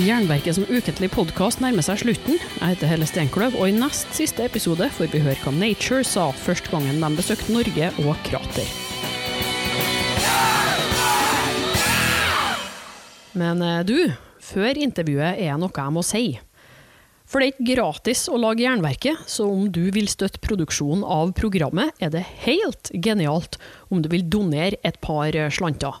Jernverket som ukentlig podkast nærmer seg slutten. Jeg heter Helle Steinkløv, og i nest siste episode får vi høre hva Nature sa første gangen de besøkte Norge og Krater. Men eh, du, før intervjuet er noe jeg må si. For det er ikke gratis å lage Jernverket, så om du vil støtte produksjonen av programmet, er det helt genialt om du vil donere et par slanter.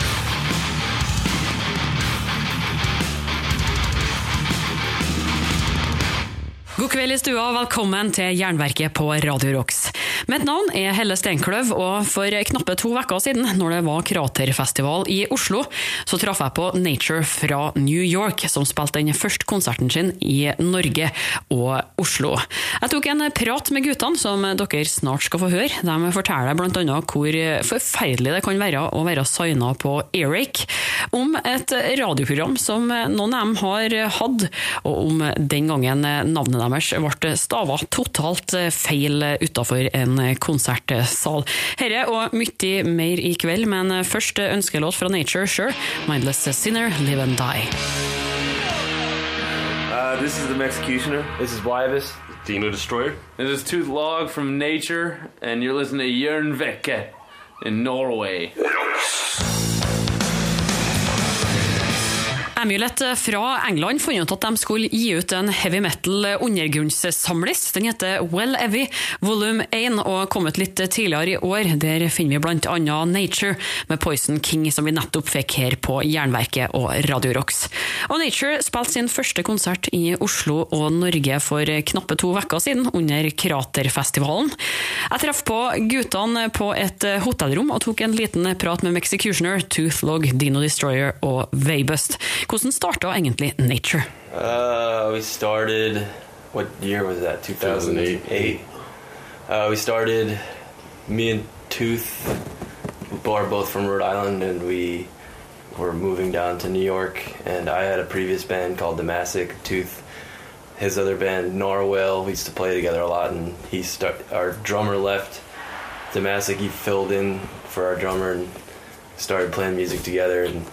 God kveld i stua, og velkommen til Jernverket på Radio Rocks. Mitt navn er Helle Steinkløv, og for knappe to uker siden, når det var Kraterfestival i Oslo, så traff jeg på Nature fra New York, som spilte den første konserten sin i Norge og Oslo. Jeg tok en prat med guttene, som dere snart skal få høre. De forteller bl.a. hvor forferdelig det kan være å være signa på Eric, om et radioprogram som noen av dem har hatt, og om den gangen navnet deres ble stava totalt feil utafor en en konsertsal. Herre og mye mer i kveld, men først ønskelåt fra Nature, sure. 'Mindless Sinner, Live and Die'. Uh, this is the Executioner. This is Wyvis. Dino Destroyer. This is Tooth Log from Nature, and you're listening to Jørn Vekke in Norway. Amulet fra England fant ut at de skulle gi ut en heavy metal undergrunnssamlis. Den heter Well Evy volum 1 og kom ut litt tidligere i år. Der finner vi annet Nature med Poison King, som vi nettopp fikk her på Jernverket og Radio Rocks. Og Nature spilte sin første konsert i Oslo og Norge for knappe to uker siden, under Kraterfestivalen. Jeg traff på guttene på et hotellrom og tok en liten prat med Mexicutioner, Toothlog, Dino Destroyer og Veibust. Hvordan starta egentlig Natur? Uh, we started. What year was that? 2008. Uh, we started. Me and Tooth are both from Rhode Island, and we were moving down to New York. And I had a previous band called Damasic. Tooth, his other band Norwell, we used to play together a lot. And he start. Our drummer left Damasic. He filled in for our drummer and started playing music together. And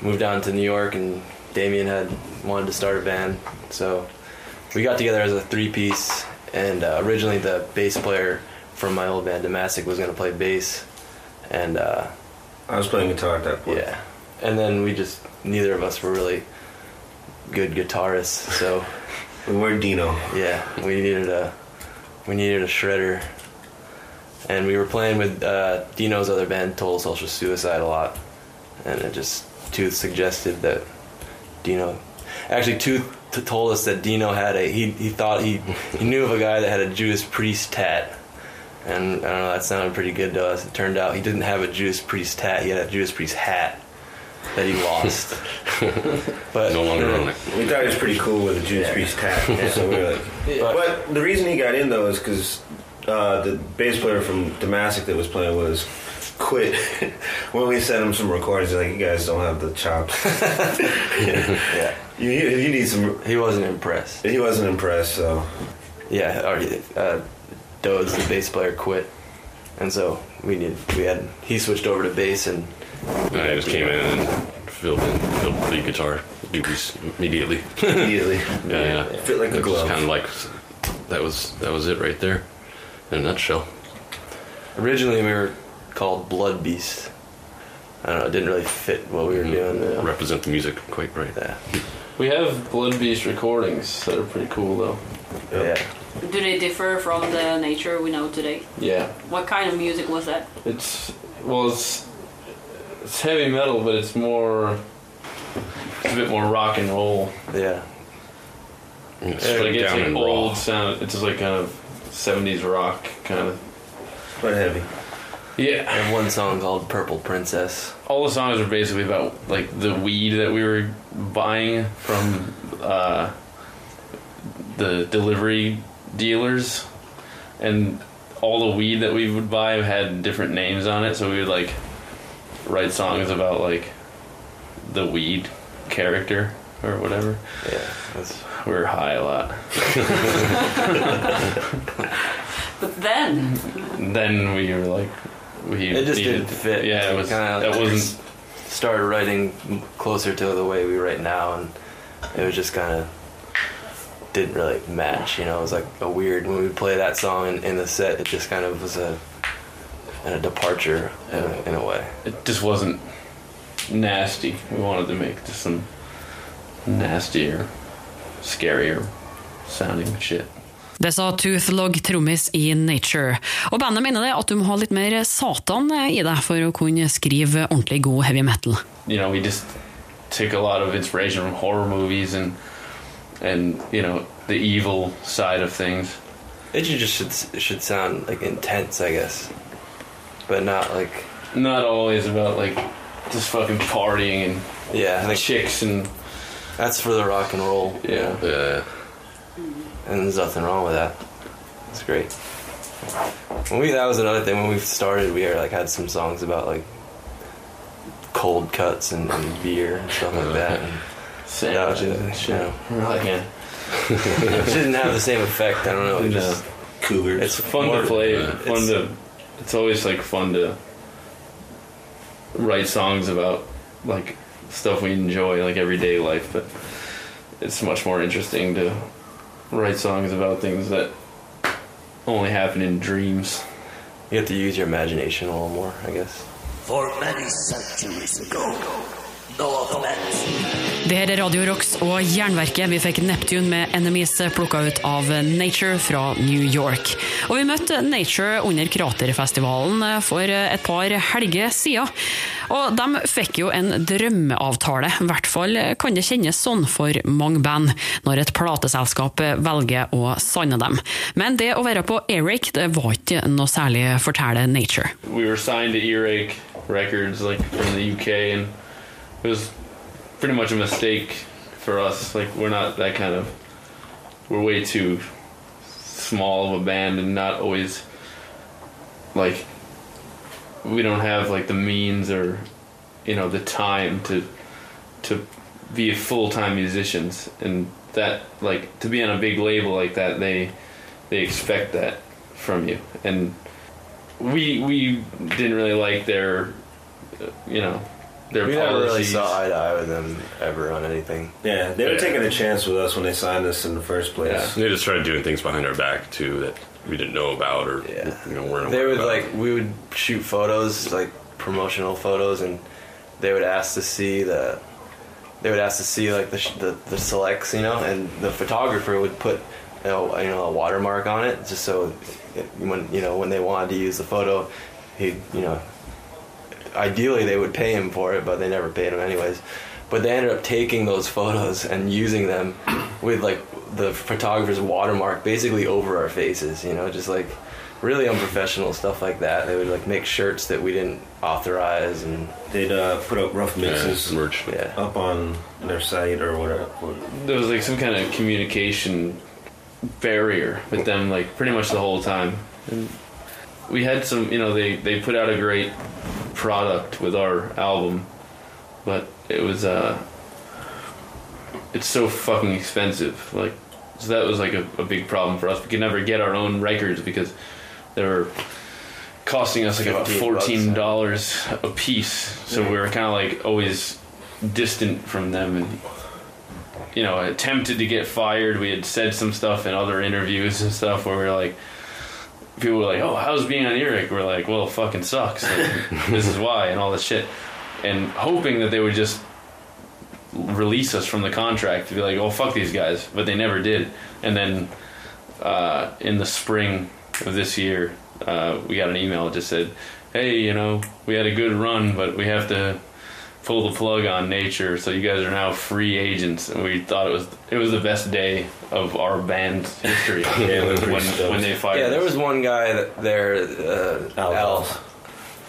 moved down to New York, and Damien had wanted to start a band, so we got together as a three piece. And uh, originally, the bass player from my old band, Damasic, was going to play bass, and uh, I was playing guitar at that point. Yeah, and then we just neither of us were really good guitarists, so we weren't Dino. Yeah, we needed a we needed a shredder, and we were playing with uh, Dino's other band, Total Social Suicide, a lot, and it just Tooth suggested that Dino. Actually, Tooth t- told us that Dino had a. He, he thought he he knew of a guy that had a Jewish priest tat, and I don't know. That sounded pretty good to us. It turned out he didn't have a Jewish priest tat. He had a Jewish priest hat that he lost. but no longer on it. We thought he was pretty cool with a Jewish yeah. priest hat. Yeah. So we were like, yeah. but the reason he got in though is because uh, the bass player from Damasic that was playing was quit when we sent him some recordings. Like you guys don't have the chops. yeah, You, you need some. He wasn't impressed. He wasn't impressed. So yeah, already uh, Dodds, the bass player, quit, and so we need we had he switched over to bass and. I just came in and filled in filled the guitar duties immediately. immediately. yeah, yeah. Fit like a glove. Kind of like that was that was it right there, in a nutshell. Originally, we were called Blood Beast. I don't know. It didn't really fit what we were mm-hmm. doing. Represent the music quite right. Yeah. We have Blood Beast recordings that are pretty cool though. Yeah. Do they differ from the Natur we know today? Yeah. What kind of music was that? It's well, it's it's heavy metal, but it's more it's a bit more rock and roll. Yeah. It's like it's down like and old raw. sound. It's just like kind of seventies rock kind of. But heavy. Yeah. And one song called Purple Princess. All the songs are basically about like the weed that we were buying from uh, the delivery dealers, and all the weed that we would buy had different names on it. So we would like write songs about like the weed character or whatever. Yeah, that's We were high a lot. But then, then we were like, we it just needed- didn't fit. Yeah, it was. Kinda, it wasn't. started writing closer to the way we write now, and it was just kind of didn't really match. You know, it was like a weird when we play that song in, in the set. It just kind of was a and a departure in, a, in a way. It just wasn't nasty. We wanted to make just some nastier, scarier sounding shit. Det sa Toothlog, trommis i Nature. Og bandet mener det at du må ha litt mer satan i deg for å kunne skrive ordentlig god heavy metal. you know, we just took a lot of inspiration from horror movies and and you know the evil side of things. It should just should, should sound like intense, I guess, but not like Not always about like just fucking partying and yeah. Think chicks and that's for the rock and roll. Yeah. Yeah. And there's nothing wrong with that. It's great. When we that was another thing when we started. We like had some songs about like cold cuts and, and beer and stuff like that. And, sandwiches and you shit. know, yeah, it didn't have the same effect. I don't know. It No. just it's fun more- to play. yeah. Fun It's- to. It's always like fun to write songs about like stuff we enjoy, like everyday life. But it's much more interesting to write songs about things that only happen in dreams. You have to use your imagination a little more, I guess. For many centuries ago, North met Det her er Radio Rocks og Jernverket. Vi fikk Neptune med Enemies plukka ut av Nature fra New York. Og vi møtte Nature under Kraterfestivalen for et par helger siden. Og de fikk jo en drømmeavtale. I hvert fall kan det kjennes sånn for mange band, når et plateselskap velger å sanne dem. Men det å være på Eric, det var ikke noe særlig, forteller Nature. we were signed to Eric Records like from the UK, and it was pretty much a mistake for us. Like we're not that kind of, we're way too small of a band, and not always like we don't have like the means or you know the time to to be full time musicians, and that like to be on a big label like that, they they expect that from you, and we we didn't really like their you know their We never really policies. saw eye to eye with them ever on anything. yeah, they were Yeah. taking a chance with us when they signed us in the first place. Yeah. They just started doing things behind our back too that we didn't know about or Yeah. you know weren't. They aware would about. like we would shoot photos like promotional photos, and they would ask to see the they would ask to see like the sh- the, the selects, you know, and the photographer would put you know, you know a watermark on it just so it, when you know when they wanted to use the photo, he would you know ideally they would pay him for it, but they never paid him anyways. But they ended up taking those photos and using them with like the photographer's watermark basically over our faces, you know, just like really unprofessional stuff like that. They would like make shirts that we didn't authorize and They'd uh, put up rough yeah, mixes merch. yeah. up on their site or whatever. there was like some kind of communication barrier with them like pretty much the whole time and we had some you know they they put out a great product with our album but it was uh it's so fucking expensive like so that was like a, a big problem for us. We could never get our own records because they were costing us like about fourteen dollars a piece. So we were kind of like always distant from them and you know, attempted to get fired. We had said some stuff in other interviews and stuff where we are like, people were like, "Oh, how's being on Earache?" We're like, "Well, it fucking sucks. Like, this is why," and all this shit, and hoping that they would just release us from the contract to be like, "Oh, fuck these guys," but they never did. And then uh, in the spring of this year, uh, we got an email that just said, "Hey, you know, we had a good run, but we have to." Pull the plug on Natur so you guys are now free agents and we thought it was it was the best day of our band's history Yeah, we were pretty when, when they fired Yeah, there was one guy that there, uh, Al Al, Dawson.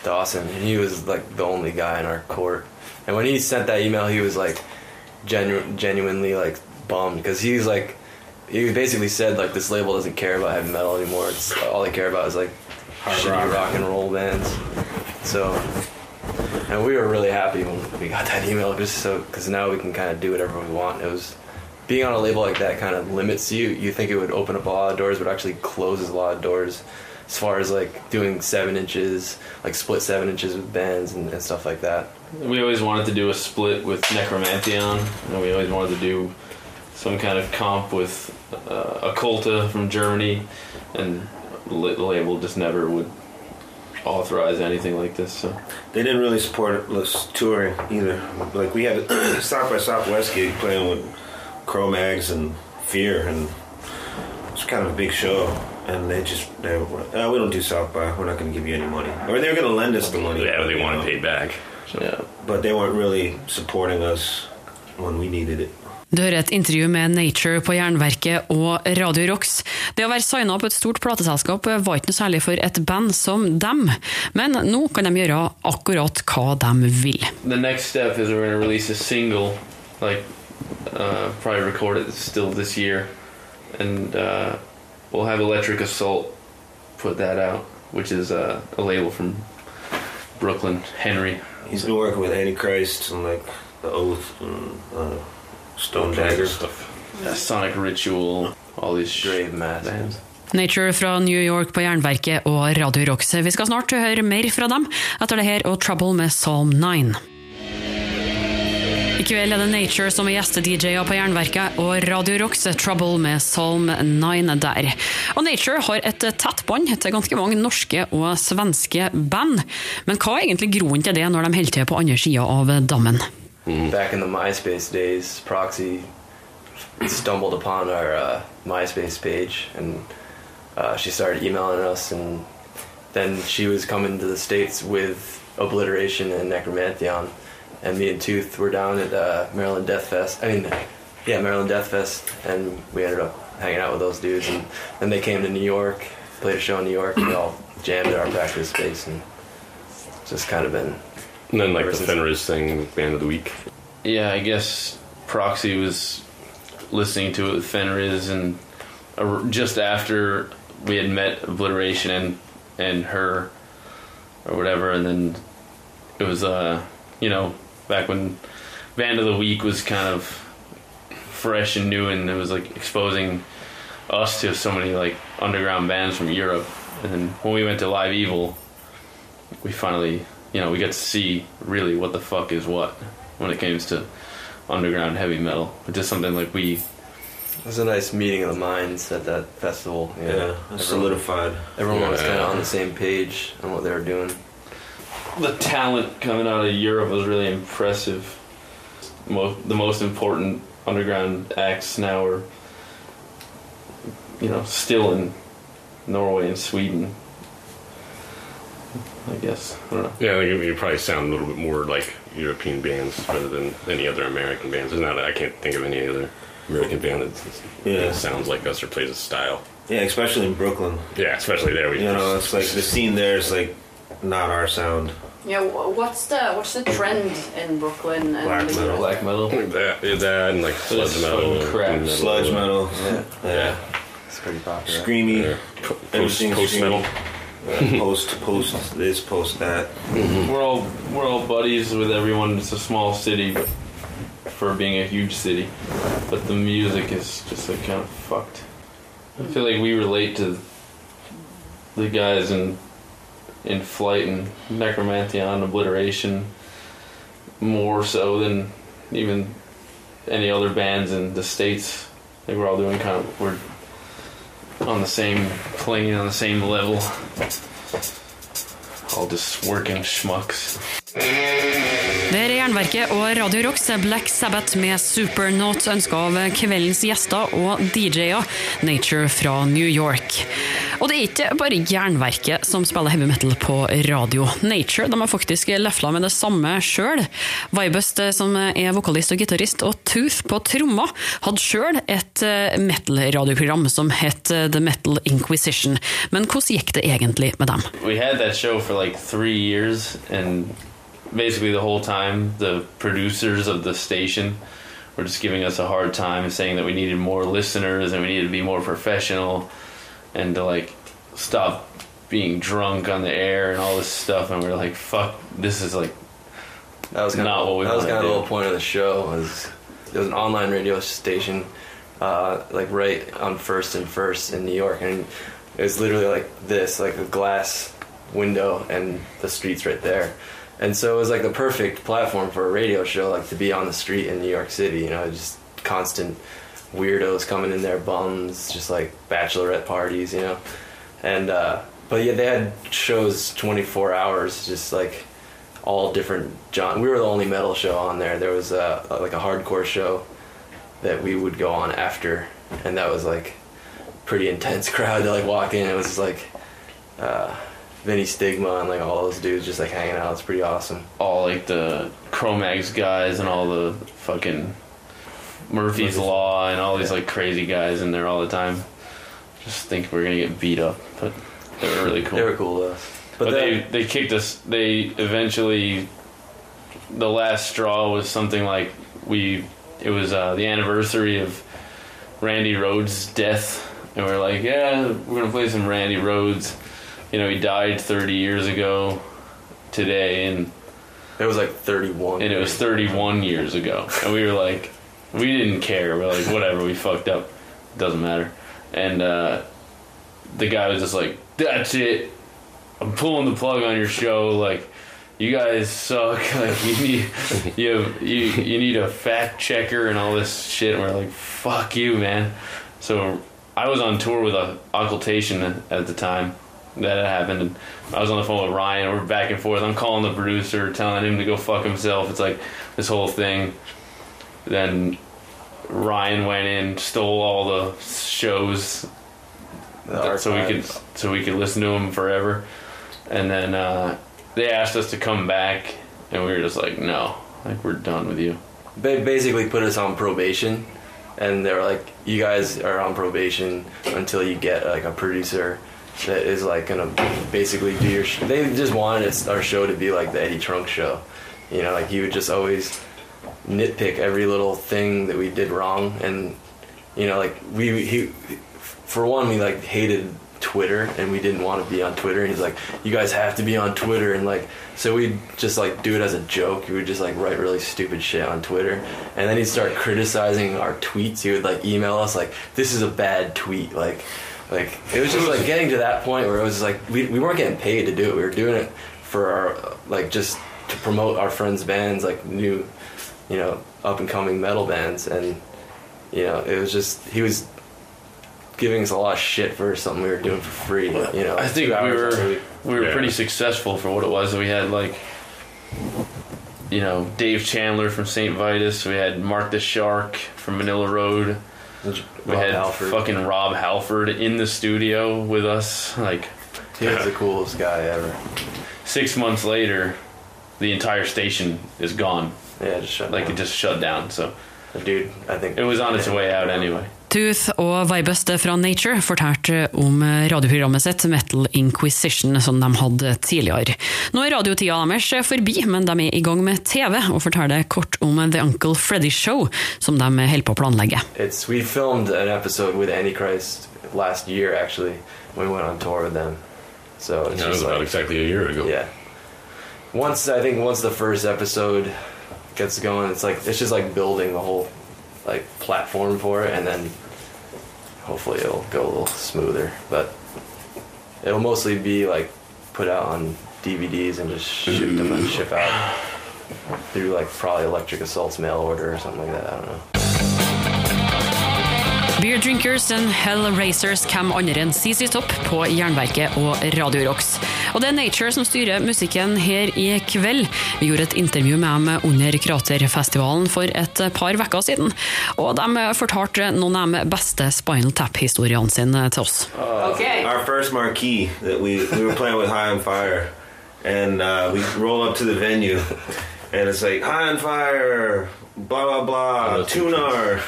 Dawson, and he was like the only guy in our court. And when he sent that email, he was like genu- genuinely like bummed because he's like he basically said like this label doesn't care about heavy metal anymore. It's all they care about is like shitty rock. and roll bands. So, and we were really happy when we got that email, just so because now we can kind of do whatever we want. It was being on a label like that kind of limits you. You think it would open up a lot of doors, but actually closes a lot of doors as far as like doing seven inches, like split seven inches with bands and, and stuff like that. We always wanted to do a split with Nekromantheon, and we always wanted to do some kind of comp with uh, Occulta from Germany, and the label just never would authorize anything like this. So they didn't really support us touring either. Like we had a South by Southwest gig playing with Cro-Mags and Fear, and it was kind of a big show. And they just they were, oh, we don't do South by. We're not going to give you any money, or they were going to lend us the money. Yeah, they want to pay back. So. Yeah, but they weren't really supporting us when we needed it. Du hører et intervju med Nature på Jernverket og Radio Rocks. Det å være signa på et stort plateselskap var ikke noe særlig for et band som dem, men nå kan de gjøre akkurat hva de vil. The next step is we're going to release a single, like uh, probably record it still this year, and uh, we'll have Electric Assault put that out, which is uh, a label from Brooklyn, Henry. He's been working with Antichrist and like the Oath and. Uh, Stone Dagger stuff. Yeah, Sonic Ritual, all these grave mass bands. Nature fra New York på Jernverket og Radio Rocks. Vi skal snart høre mer fra dem etter det her og Trouble med Psalm 9. I kveld er det Nature som er gjeste-DJ-er på Jernverket, og Radio Rocks Trouble med Psalm 9 der. Og Nature har et tett bånd til ganske mange norske og svenske band. Men hva er egentlig groen til det når de holder til på andre sida av dammen? Mm. Back in the MySpace days, Proxy stumbled upon our uh, MySpace page and uh, she started emailing us, and then she was coming to the states with Obliteration and Nekromantheon, and me and Tooth were down at uh, Maryland Death Fest. I mean, yeah, Maryland Death Fest, and we ended up hanging out with those dudes, and then they came to New York, played a show in New York, and we all jammed at our practice space, and just kind of been and then like the Fenriz thing, band of the week. Yeah, I guess Proxy was listening to it with Fenriz, and uh, just after we had met Obliteration and and her or whatever, and then it was uh you know back when band of the week was kind of fresh and new, and it was like exposing us to so many like underground bands from Europe, and then when we went to Live Evil, we finally you know, we get to see really what the fuck is what when it comes to underground heavy metal. It's just something like we. It was a nice meeting of the minds at that festival. Yeah, yeah everyone, solidified. Everyone yeah, was kind of on the same page on what they were doing. The talent coming out of Europe was really impressive. Most, the most important underground acts now are, you know, still in Norway and Sweden. I guess. I don't know. Yeah, I think you probably sound a little bit more like European bands rather than any other American bands. There's not, I can't think of any other American band that, yeah. sounds like us or plays a style. Yeah, especially in Brooklyn. Yeah, especially there. We you know, it's like the scene there is like not our sound. Yeah, what's the what's the trend in Brooklyn and black metal? Black metal. That, that and like sludge metal. Crap. Sludge metal. Yeah. yeah. yeah. It's pretty popular. Screamy. Yeah. Post, post metal. Post post this, post that. Mm-hmm. We're all we're all buddies with everyone. It's a small city, but for being a huge city, but the music is just like kind of fucked. I feel like we relate to the guys in in flight and Nekromantheon obliteration more so than even any other bands in the states. Like we're all doing kind of we're on the same plane, on the same level. All just working schmucks. Er Jernverket og Radio Rocks Black Sabbath med Supernaut ønska av kveldens gjester og DJ-er, Nature fra New York. Og det er ikke bare Jernverket som spiller heavy metal på radio. Nature de har faktisk løfla med det samme sjøl. Vibust, som er vokalist og gitarist, og Tooth på tromma, hadde sjøl et eh, metal-radioprogram som het eh, The Metal Inquisition. Men hvordan gikk det egentlig med dem? Show for like three years, basically the whole time the producers of the station were just giving us a hard time, saying that we needed more listeners and we needed to be more professional, and to like stop being drunk on the air and all this stuff. And we are like, fuck, this is like that was kind not of, what we that was kind of the whole point of the show was it was an online radio station uh, like right on first and first in new york. And it was literally like this like a glass window and the streets right there and so it was like the perfect platform for a radio show like to be on the street in new york city you know just constant weirdos coming in there bums just like bachelorette parties you know and uh but yeah they had shows 24 hours just like all different John. We were the only metal show on there. There was a, like a hardcore show that we would go on after, and that was like pretty intense crowd to like walk in. It was like uh, Vinnie Stigma and like all those dudes just like hanging out. It's pretty awesome. all like the Cro-Mags guys and all the fucking Murphy's Law and all these like crazy guys in there all the time. Just think we're gonna get beat up, but they were really cool. They were cool though. But, But they they kicked us. They eventually, the last straw was something like we. It was uh, the anniversary of Randy Rhoads' death, and we are like, yeah, we're gonna play some Randy Rhoads. You know, he died 30 years ago today, and it was like 31. and it was 31 years ago, and we were like, we didn't care. We're like, whatever, we fucked up, doesn't matter. And uh, the guy was just like, that's it. I'm pulling the plug on your show. Like, you guys suck. Like, you need you have, you you need a fact checker and all this shit. And we're like, fuck you, man. So I was on tour with a occultation at the time that had happened. And I was on the phone with Ryan. We're back and forth. I'm calling the producer, telling him to go fuck himself. It's like this whole thing. Then Ryan went in, stole all the shows The so we could so we could listen to them forever. And then uh, they asked us to come back, and we were just like, no, like we're done with you. They basically put us on probation, and they were like, "You guys are on probation until you get like a producer that is like gonna basically do your." Sh-. They just wanted our show to be like the Eddie Trunk show, you know, like he would just always nitpick every little thing that we did wrong, and you know, like we he, for one, we like hated Twitter and we didn't want to be on Twitter. And he's like, "You guys have to be on Twitter," and like, so we'd just like do it as a joke. We would just like write really stupid shit on Twitter, and then he'd start criticizing our tweets. He would like email us like, "This is a bad tweet," like. Like it was just like getting to that point where it was like we, we weren't getting paid to do it. We were doing it for our like just to promote our friends' bands, like new, you know, up and coming metal bands, and you know, it was just he was giving us a lot of shit for something we were doing for free. You know, I think we were week. we were Yeah. pretty successful for what it was. We had like you know Dave Chandler from St. Vitus. We had Mark the Shark from Manilla Road. We Rob had Halford. fucking Rob Halford in the studio with us. Like He was the coolest guy ever. six months later, the entire station is gone. Yeah, just shut Like down. it just shut down. So dude. I think it was on its way out anyway. Tooth og Vibuster fra Nature fortalte om radioprogrammet sitt Metal Inquisition som de hadde tidligere. Nå er radiotida deres forbi, men de er i gang med TV og forteller kort om The Uncle Freddy Show, som de holder på å planlegge. It's we filmed an episode with Antichrist last year actually when we went on tour with them. So it's That was just about like exactly a year ago. yeah. Once I think once the first episode gets going, it's like it's just like building the whole like platform for it, and then hopefully it'll go a little smoother. But it'll mostly be like put out on DVDs and just ship them and ship out through like probably Electric Assault's mail order or something like that. I don't know. Beer Drinkers and Hell Racers hvem andre enn ZZ Top på Jernverket og Radio Rocks. Og det er Nature som styrer musikken her i kveld. Vi gjorde et intervju med dem under Kraterfestivalen for et par uker siden, og de fortalte noen av de beste Spinal Tap-historiene sine til oss. Our first marquee that we we were playing with High on Fire, and uh, we roll up to the venue, and it's like High on Fire, blah blah blah, Tunar.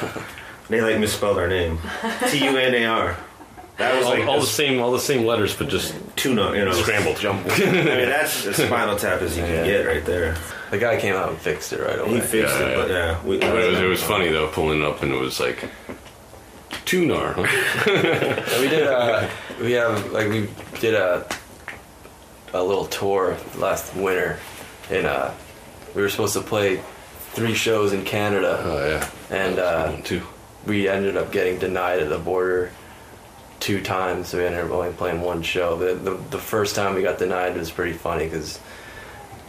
They like misspelled our name, T U N A R. That was All, like all the same, all the same letters, but just tuna, you know. scrambled. Jump. I mean, that's as Spinal Tap as you can get right there. The guy came out and fixed it right away. He fixed Yeah, it, yeah. but yeah, we, But it was, it was funny though, pulling up and it was like tunar. And we did uh we have like we did a a little tour last winter and uh we were supposed to play three shows in Canada Oh yeah, and uh two. we ended up getting denied at the border two times so we ended up only playing one show. But the, the first time we got denied was pretty funny because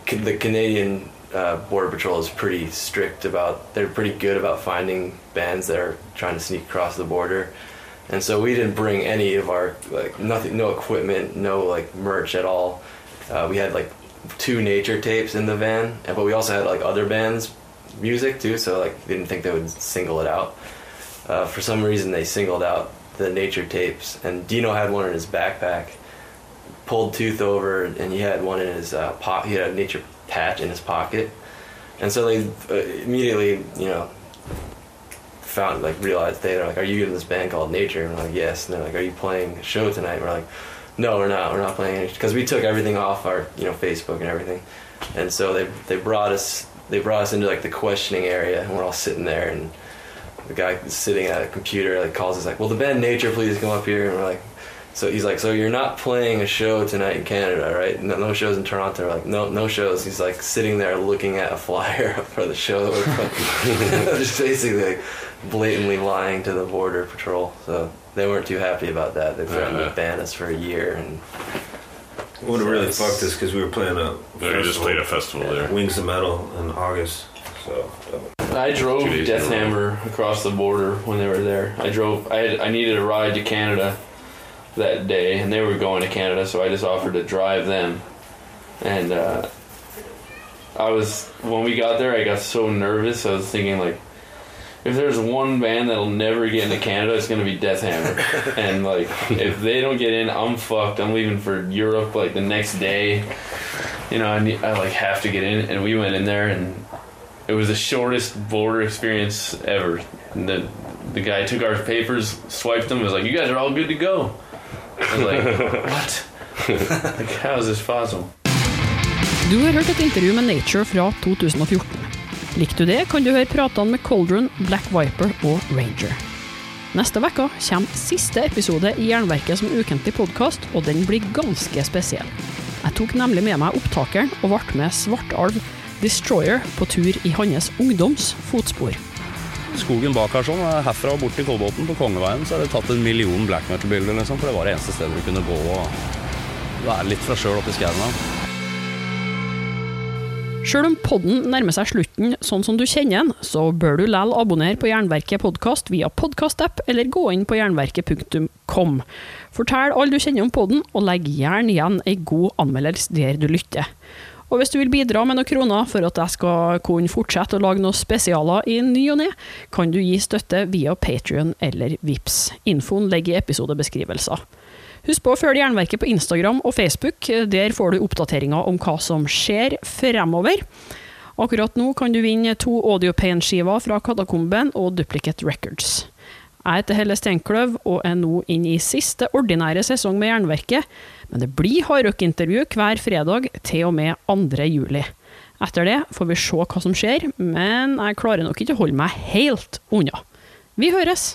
the Canadian uh, border patrol is pretty strict about they're pretty good about finding bands that are trying to sneak across the border. And so we didn't bring any of our like nothing no equipment no like merch at all. Uh, we had like two Natur tapes in the van but we also had like other bands music too so like didn't think they would single it out. Uh, for some reason they singled out the Natur tapes. And Dino had one in his backpack pulled tooth over and he had one in his uh, po- he had a Natur patch in his pocket. And so they uh, immediately you know found like realized they were like are you in this band called Natur? And we're like yes. And they're like are you playing a show tonight? And we're like no we're not. We're not playing because we took everything off our you know facebook and everything. And so they they brought us they brought us into like the questioning area and we're all sitting there and the guy sitting at a computer like calls us like will the band Natur please come up here and we're like so he's like, so you're not playing a show tonight in Canada, right? No, no shows in Toronto. We're like, no, no shows. He's like sitting there looking at a flyer for the show that we're playing. Just basically like blatantly lying to the border patrol. So they weren't too happy about that. They threatened Yeah. to uh-huh. ban us for a year, and would have really Yes. fucked us because we were playing a. Yeah, we just played a festival there. Wings of Metal in August. So I drove Two days in a row. Deathhammer across the border when they were there. I drove. I had. I needed a ride to Canada that day, and they were going to Canada, so I just offered to drive them. And uh, I was when we got there, I got so nervous. I was thinking like, if there's one band that'll never get into Canada, it's gonna be Deathhammer. and like, if they don't get in, I'm fucked. I'm leaving for Europe like the next day. You know, I need, I like have to get in, and we went in there and it was the shortest border experience ever. And the the guy took our papers, swiped them, was like, "You guys are all good to go." I was like, "What? like, how is this possible?" Du har hørt et intervju med Nature fra 2014. Likte du det, kan du høre pratene med Coldrun, Black Viper og Ranger. Neste uke kommer siste episode i Jernverket som ukentlig podkast, og den blir ganske spesiell. Jeg tok nemlig med meg opptakeren og ble med Svartalv Destroyer på tur i hans ungdoms fotspor. Skogen bak her sånn, eh, herfra og bort til Kolbotn på Kongeveien, så er det tatt en million black metal-bilder, liksom, for det var det eneste stedet vi kunne gå og være litt fra sjøl oppi skauen. her. Sjøl om podden nærmer seg slutten sånn som du kjenner den, så bør du likevel abonnere på Jernverket podkast via podkastapp, eller gå inn på jernverket.kom. Fortell alle du kjenner om podden, og legg gjerne igjen ei god anmeldelse der du lytter. Og hvis du vil bidra med noen kroner for at jeg skal kunne fortsette å lage noen spesialer i ny og ne, kan du gi støtte via Patrion eller Vips. Infoen ligger i episodebeskrivelser. Husk på å følge Jernverket på Instagram og Facebook. Der får du oppdateringer om hva som skjer fremover. Akkurat nå kan du vinne to Audiopain-skiver fra Katakomben og Duplicate Records. Jeg heter Helle Steinkløv og er nå inne i siste ordinære sesong med Jernverket, men det blir hardrockintervju hver fredag til og med 2. juli. Etter det får vi se hva som skjer, men jeg klarer nok ikke å holde meg helt unna. Vi høres!